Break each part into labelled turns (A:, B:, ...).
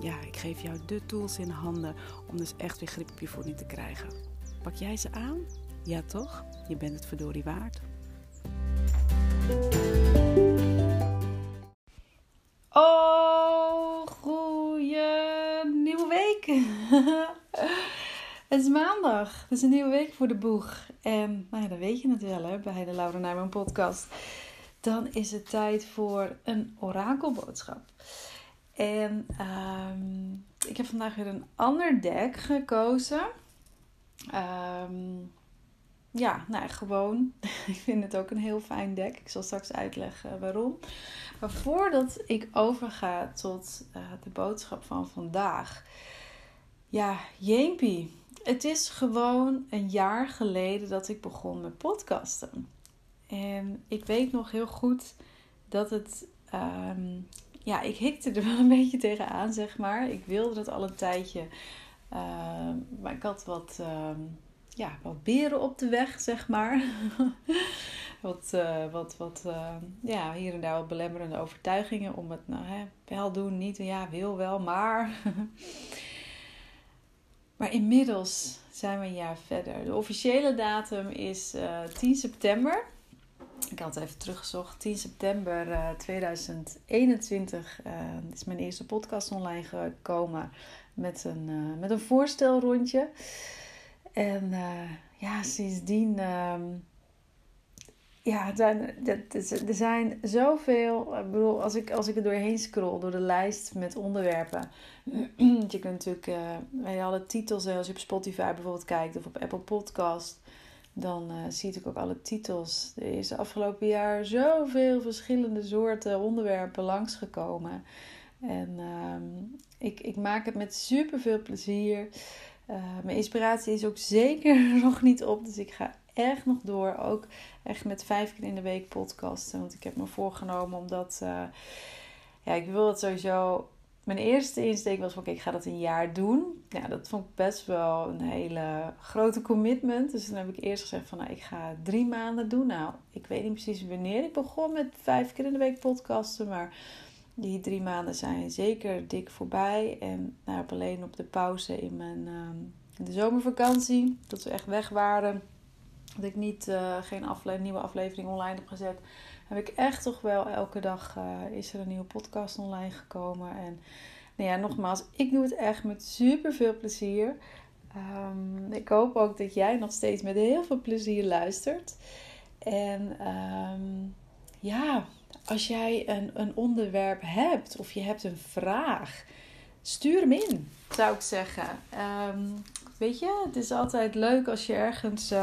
A: ja, ik geef jou de tools in handen om dus echt weer grip op je voeding te krijgen. Pak jij ze aan? Ja toch? Je bent het verdorie waard. Oh, goeie nieuwe week. het is maandag. Het is een nieuwe week voor de boeg. En nou ja, dan weet je het wel hè, bij de Laura Nijman podcast. Dan is het tijd voor een orakelboodschap. En um, ik heb vandaag weer een ander deck gekozen. Um, ja, nou gewoon. ik vind het ook een heel fijn deck. Ik zal straks uitleggen waarom. Maar voordat ik overga tot uh, de boodschap van vandaag. Ja, Jeempie. Het is gewoon een jaar geleden dat ik begon met podcasten. En ik weet nog heel goed dat het um, ja, ik hikte er wel een beetje tegenaan, zeg maar. Ik wilde het al een tijdje. Uh, maar ik had wat, uh, ja, wat beren op de weg, zeg maar. wat, uh, wat, wat ja, hier en daar wat belemmerende overtuigingen om het nou, hè, wel doen, niet, ja, wil wel, maar. maar inmiddels zijn we een jaar verder. De officiële datum is 10 september. Ik had even teruggezocht. 10 september uh, 2021 uh, is mijn eerste podcast online gekomen met een, uh, met een voorstelrondje. En ja, sindsdien. Ehm, ja, er zijn, er zijn zoveel. Ik bedoel, als ik, als ik er doorheen scroll, door de lijst met onderwerpen. je kunt natuurlijk bij alle titels, als je op Spotify bijvoorbeeld kijkt of op Apple Podcast dan uh, zie ik ook alle titels. Er is afgelopen jaar zoveel verschillende soorten onderwerpen langsgekomen. En uh, ik, ik maak het met super veel plezier. Uh, mijn inspiratie is ook zeker nog niet op. Dus ik ga echt nog door. Ook echt met vijf keer in de week podcasten. Want ik heb me voorgenomen omdat. Uh, ja, ik wil het sowieso mijn eerste insteek was van oké, ik ga dat een jaar doen. Ja, dat vond ik best wel een hele grote commitment. Dus dan heb ik eerst gezegd van nou, ik ga drie maanden doen. Nou, ik weet niet precies wanneer ik begon met vijf keer in de week podcasten. Maar die drie maanden zijn zeker dik voorbij. En nou, alleen op de pauze in mijn in de zomervakantie, dat we echt weg waren. Dat ik niet, uh, geen nieuwe aflevering online heb gezet heb ik echt toch wel elke dag uh, is er een nieuwe podcast online gekomen. En nou ja, nogmaals, ik doe het echt met super veel plezier. Um, ik hoop ook dat jij nog steeds met heel veel plezier luistert. En um, ja, als jij een, een onderwerp hebt of je hebt een vraag, stuur hem in, zou ik zeggen. Um, weet je, het is altijd leuk als je ergens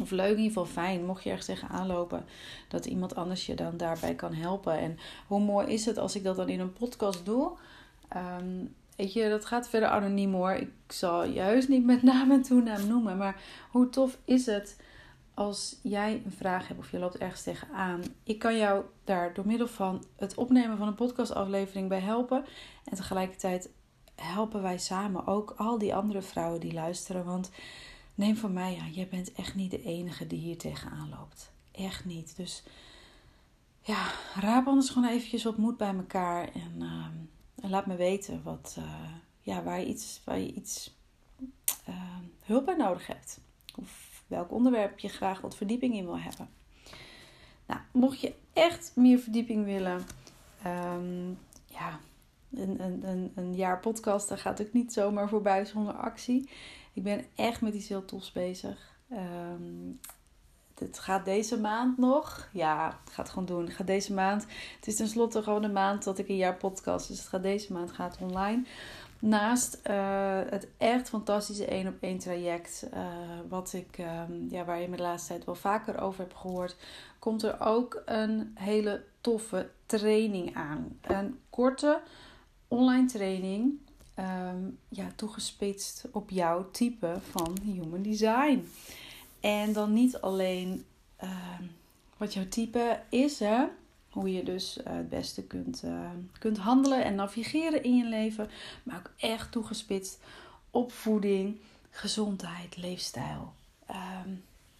A: of leuk, in ieder geval fijn, mocht je ergens tegenaan lopen, dat iemand anders je dan daarbij kan helpen. En hoe mooi is het als ik dat dan in een podcast doe? Um, weet je, dat gaat verder anoniem hoor. Ik zal juist niet met naam en toenaam noemen. Maar hoe tof is het als jij een vraag hebt of je loopt ergens tegenaan? Ik kan jou daar door middel van het opnemen van een podcastaflevering bij helpen. En tegelijkertijd helpen wij samen ook al die andere vrouwen die luisteren. Want neem van mij aan, jij bent echt niet de enige die hier tegenaan loopt. Echt niet. Dus ja, raap anders gewoon eventjes wat moed bij elkaar en, en laat me weten wat, uh, ja, waar je iets, waar je iets uh, hulp bij nodig hebt. Of welk onderwerp je graag wat verdieping in wil hebben. Nou, mocht je echt meer verdieping willen, um, ja, een, een, een, een jaar podcast, daar gaat ook niet zomaar voorbij zonder actie. Ik ben echt met iets heel bezig. Um, het gaat deze maand nog. Ja, het gaat gewoon doen. Het gaat deze maand. Het is tenslotte gewoon een maand dat ik een jaar podcast. Dus het gaat deze maand gaat online. Naast uh, het echt fantastische één op één traject, uh, wat ik, um, ja, waar je me de laatste tijd wel vaker over hebt gehoord, komt er ook een hele toffe training aan. Een korte online training ehm, ja, toegespitst op jouw type van human design. En dan niet alleen ehm, wat jouw type is, hè? hoe je dus eh, het beste kunt, uh, kunt handelen en navigeren in je leven, maar ook echt toegespitst op voeding, gezondheid, leefstijl. Ehm,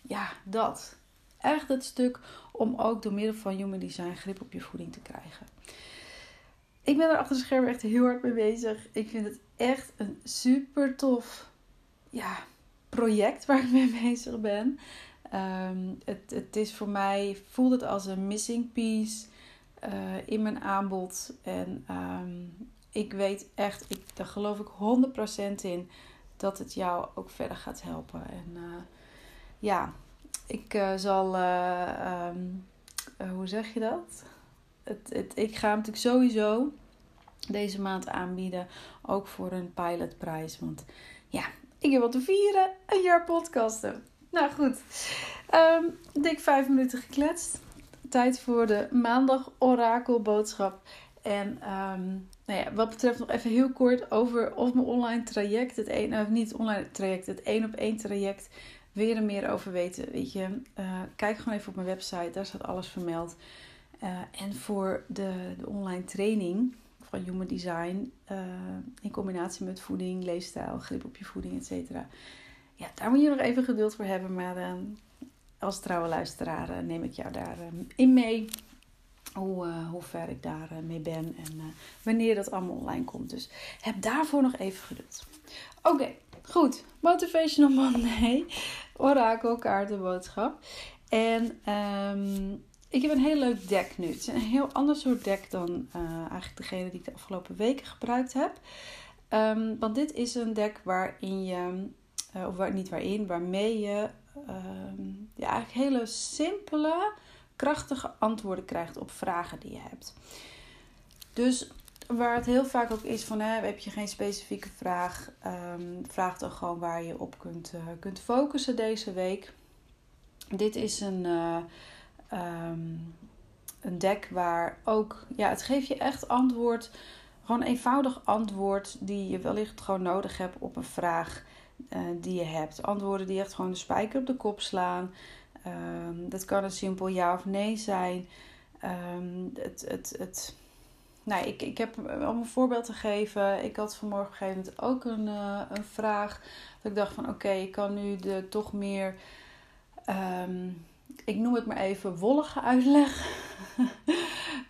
A: ja, dat. Echt het stuk om ook door middel van Human Design grip op je voeding te krijgen. Ik ben er achter de schermen echt heel hard mee bezig. Ik vind het echt een super tof ja, project waar ik mee bezig ben. Ehm, het, het is voor mij, voelt het als een missing piece uh, in mijn aanbod. En um, ik weet echt, ik, daar geloof ik 100% in, dat het jou ook verder gaat helpen. En uh, ja, ik uh, zal, um, hoe zeg je dat? Het, het, ik ga hem natuurlijk sowieso deze maand aanbieden, ook voor een pilotprijs. Want ja, ik heb wat te vieren, een jaar podcasten. Nou goed, um, dik vijf minuten gekletst. Tijd voor de maandag orakelboodschap. En um, nou ja, wat betreft nog even heel kort over of mijn online traject, het een, of niet online traject, het één op één traject, weer er meer over weten. Weet je, uh, kijk gewoon even op mijn website, daar staat alles vermeld. Uh, en voor de, de online training van Human Design, uh, in combinatie met voeding, leefstijl, grip op je voeding, et cetera ja, daar moet je nog even geduld voor hebben. Maar als trouwe luisteraar uh, neem ik jou daarin uh, mee. Hoe, hoe ver ik daar mee ben en wanneer dat allemaal online komt. Dus heb daarvoor nog even geduld. Oké, goed. Motivational Monday. Kaartenboodschap. En um, ik heb een heel leuk deck nu. Het is een heel ander soort deck dan eigenlijk degene die ik de afgelopen weken gebruikt heb. Um, want dit is een deck waarin je uh, of waar, niet waarin, waarmee je uh, ja, eigenlijk hele simpele, krachtige antwoorden krijgt op vragen die je hebt. Dus waar het heel vaak ook is van, hè, heb je geen specifieke vraag, um, vraag dan gewoon waar je op kunt, uh, kunt focussen deze week. Dit is een, um, een deck waar ook, ja, het geeft je echt antwoord, gewoon eenvoudig antwoord die je wellicht gewoon nodig hebt op een vraag uh, die je hebt. Antwoorden die echt gewoon de spijker op de kop slaan. Um, dat kan een simpel ja of nee zijn. Um, het, het, het, nou, ik, ik heb om een voorbeeld te geven. Ik had vanmorgen op een gegeven moment ook een, uh, een vraag. Dat ik dacht van oké, ik kan nu de toch meer. Ik noem het maar even wollige uitleg.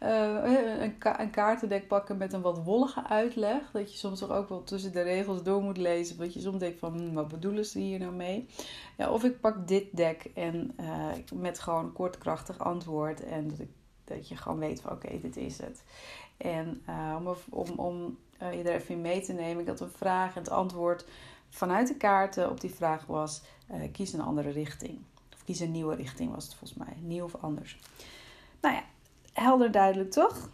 A: uh, een, ka een kaartendek pakken met een wat wollige uitleg. Dat je soms toch ook wel tussen de regels door moet lezen. Dat je soms denkt van, hm, wat bedoelen ze hier nou mee? Ja, of ik pak dit dek en uh, met gewoon een kort krachtig antwoord. En dat, ik, dat je gewoon weet van, oké, dit is het. En om, om, om je er even in mee te nemen. Ik had een vraag en het antwoord vanuit de kaarten op die vraag was, kies een andere richting. Kies een nieuwe richting was het volgens mij. Nieuw of anders. Nou ja, helder duidelijk, toch?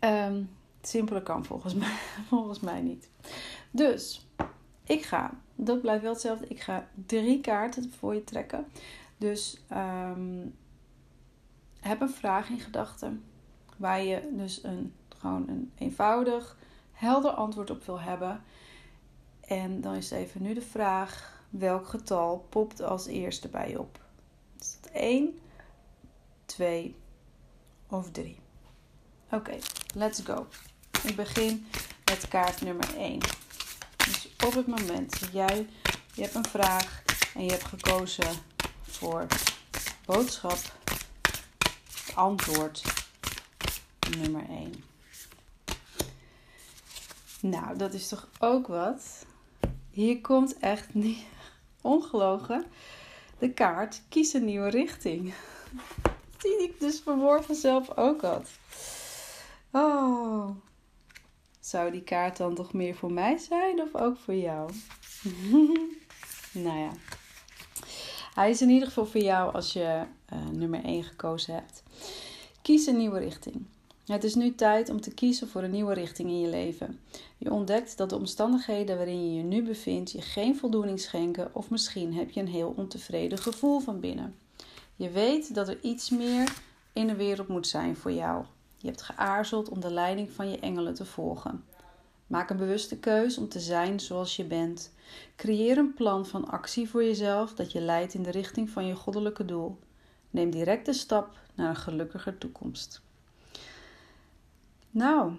A: Um, simpeler kan volgens mij, volgens mij niet. Dus, ik ga, dat blijft wel hetzelfde. Ik ga drie kaarten voor je trekken. Dus um, heb een vraag in gedachten. Waar je dus een, gewoon een eenvoudig, helder antwoord op wil hebben. En dan is even nu de vraag: welk getal popt als eerste bij op? Is dat 1, 2 of 3? Oké, let's go. Ik begin met kaart nummer 1. Dus op het moment dat jij je hebt een vraag en je hebt gekozen voor boodschap, antwoord nummer 1. Nou, dat is toch ook wat? Hier komt echt niet ongelogen de kaart kies een nieuwe richting. Die ik dus vanmorgen zelf ook had. Oh. Zou die kaart dan toch meer voor mij zijn of ook voor jou? nou ja. Hij is in ieder geval voor jou als je uh, nummer 1 gekozen hebt. Kies een nieuwe richting. Het is nu tijd om te kiezen voor een nieuwe richting in je leven. Je ontdekt dat de omstandigheden waarin je je nu bevindt je geen voldoening schenken of misschien heb je een heel ontevreden gevoel van binnen. Je weet dat er iets meer in de wereld moet zijn voor jou. Je hebt geaarzeld om de leiding van je engelen te volgen. Maak een bewuste keus om te zijn zoals je bent. Creëer een plan van actie voor jezelf dat je leidt in de richting van je goddelijke doel. Neem direct de stap naar een gelukkiger toekomst. Nou,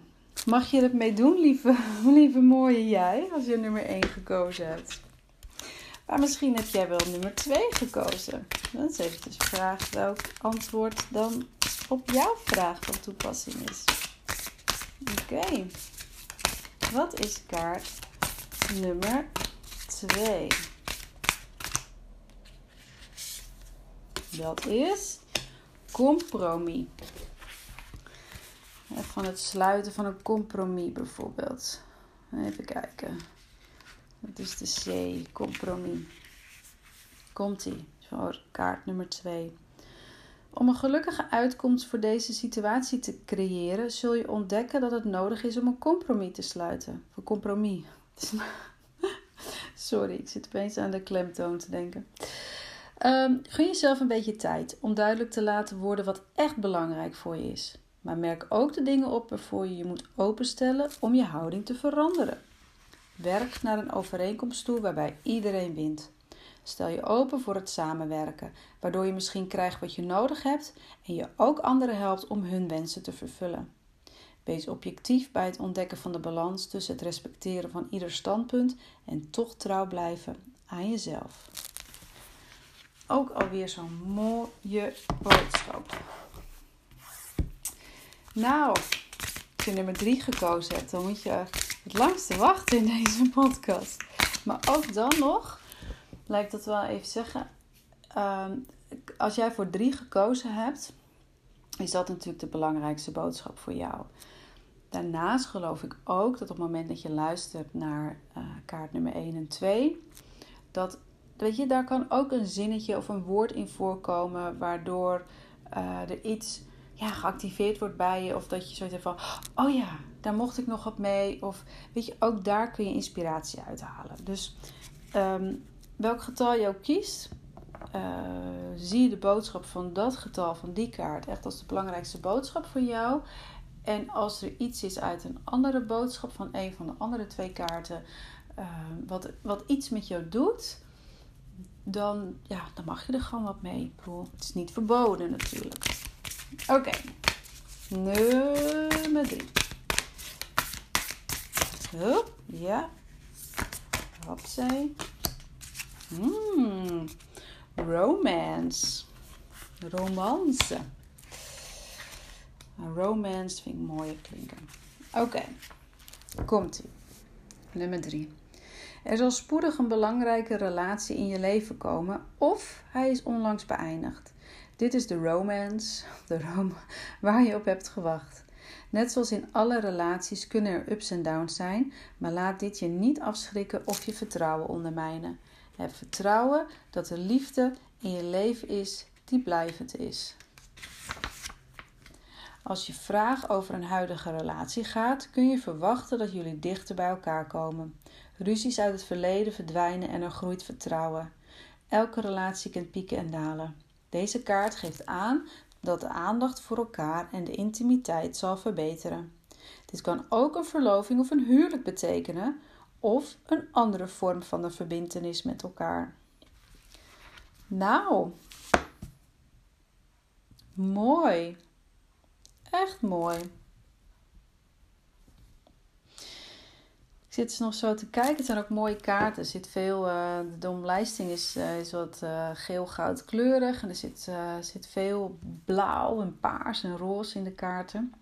A: mag je het mee doen, lieve, lieve mooie jij, als je nummer 1 gekozen hebt. Maar misschien heb jij wel nummer 2 gekozen. Dan is even de vraag welk antwoord dan op jouw vraag van toepassing is. Oké. Wat is kaart nummer 2? Dat is compromis. Van het sluiten van een compromis bijvoorbeeld. Even kijken. Dat is de C, compromis. Komt-ie, voor kaart nummer 2. Om een gelukkige uitkomst voor deze situatie te creëren, zul je ontdekken dat het nodig is om een compromis te sluiten. Voor compromis. Sorry, ik zit opeens aan de klemtoon te denken. Um, gun jezelf een beetje tijd om duidelijk te laten worden wat echt belangrijk voor je is. Maar merk ook de dingen op waarvoor je je moet openstellen om je houding te veranderen. Werk naar een overeenkomst toe waarbij iedereen wint. Stel je open voor het samenwerken, waardoor je misschien krijgt wat je nodig hebt en je ook anderen helpt om hun wensen te vervullen. Wees objectief bij het ontdekken van de balans tussen het respecteren van ieder standpunt en toch trouw blijven aan jezelf. Ook alweer zo'n mooie boodschap. Nou, als je nummer 3 gekozen hebt, dan moet je het langste wachten in deze podcast. Maar ook dan nog laat ik dat wel even zeggen. Ehm, als jij voor drie gekozen hebt, is dat natuurlijk de belangrijkste boodschap voor jou. Daarnaast geloof ik ook dat op het moment dat je luistert naar uh, kaart nummer 1 en 2, dat weet je, daar kan ook een zinnetje of een woord in voorkomen waardoor uh, er iets ja, geactiveerd wordt bij je. Of dat je zoiets hebt van, oh ja, daar mocht ik nog wat mee. Of weet je, ook daar kun je inspiratie uithalen. Dus um, welk getal je ook kiest, uh, zie de boodschap van dat getal, van die kaart, echt als de belangrijkste boodschap voor jou. En als er iets is uit een andere boodschap van een van de andere twee kaarten, uh, wat, wat iets met jou doet, dan, ja, dan mag je er gewoon wat mee. Ik bedoel, het is niet verboden natuurlijk. Oké, nummer drie. Hup, ja. Hopzij. Hmm, romance. Romance. Romance vind ik mooi klinken. Oké, komt ie. Nummer 3. Er zal spoedig een belangrijke relatie in je leven komen of hij is onlangs beëindigd. Dit is de romance, de rom waar je op hebt gewacht. Net zoals in alle relaties kunnen er ups en downs zijn, maar laat dit je niet afschrikken of je vertrouwen ondermijnen. Heb vertrouwen dat er liefde in je leven is die blijvend is. Als je vraag over een huidige relatie gaat, kun je verwachten dat jullie dichter bij elkaar komen. Ruzies uit het verleden verdwijnen en er groeit vertrouwen. Elke relatie kent pieken en dalen. Deze kaart geeft aan dat de aandacht voor elkaar en de intimiteit zal verbeteren. Dit kan ook een verloving of een huwelijk betekenen, of een andere vorm van een verbintenis met elkaar. Nou, mooi. Echt mooi. Zit nog zo te kijken. Het zijn ook mooie kaarten. Er zit veel, uh, de omlijsting is, uh, is wat uh, geel-goud kleurig. En er zit, zit veel blauw en paars en roze in de kaarten.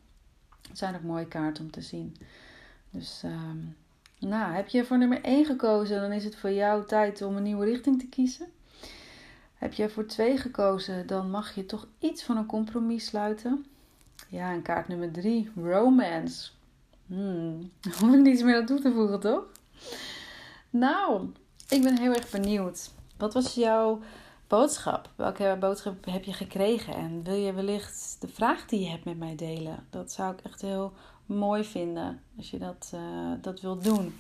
A: Het zijn ook mooie kaarten om te zien. Dus ehm, nou, heb je voor nummer 1 gekozen, dan is het voor jou tijd om een nieuwe richting te kiezen. Heb je voor 2 gekozen, dan mag je toch iets van een compromis sluiten. Ja, en kaart nummer 3, romance. Hmm, hoef ik niets meer aan toe te voegen, toch? Nou, ik ben heel erg benieuwd. Wat was jouw boodschap? Welke boodschap heb je gekregen? En wil je wellicht de vraag die je hebt met mij delen? Dat zou ik echt heel mooi vinden als je dat, uh, dat wilt doen.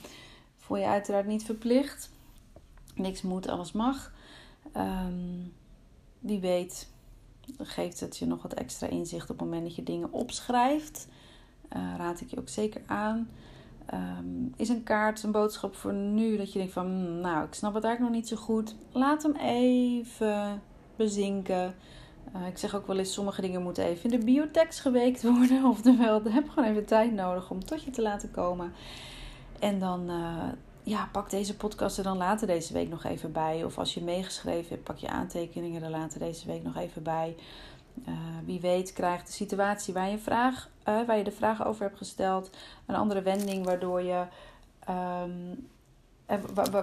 A: Voel je uiteraard niet verplicht. Niks moet, alles mag. Um, wie weet geeft het je nog wat extra inzicht op het moment dat je dingen opschrijft. Uh, raad ik je ook zeker aan. Ehm, is een kaart een boodschap voor nu dat je denkt van, hmm, nou, ik snap het eigenlijk nog niet zo goed. Laat hem even bezinken. Uh, ik zeg ook wel eens, sommige dingen moeten even in de biotext geweekt worden. Oftewel, heb gewoon even tijd nodig om tot je te laten komen. En dan uh, ja, pak deze podcast er dan later deze week nog even bij. Of als je meegeschreven hebt, pak je aantekeningen er later deze week nog even bij. Uh, wie weet krijgt de situatie waar je, vraag, waar je de vraag over hebt gesteld een andere wending, waardoor je um,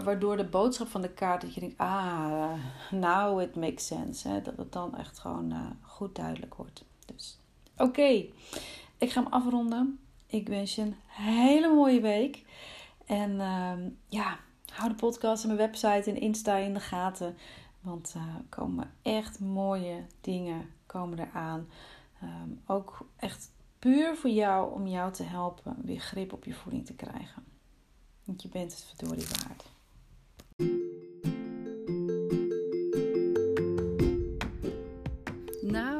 A: waardoor de boodschap van de kaart dat je denkt, ah, now it makes sense. Hè? Dat het dan echt gewoon goed duidelijk wordt. Dus oké, ik ga hem afronden. Ik wens je een hele mooie week. En uh, ja, hou de podcast en mijn website en Insta in de gaten. Want er komen echt mooie dingen komen eraan. Um, ook echt puur voor jou om jou te helpen weer grip op je voeding te krijgen. Want je bent het verdorie waard.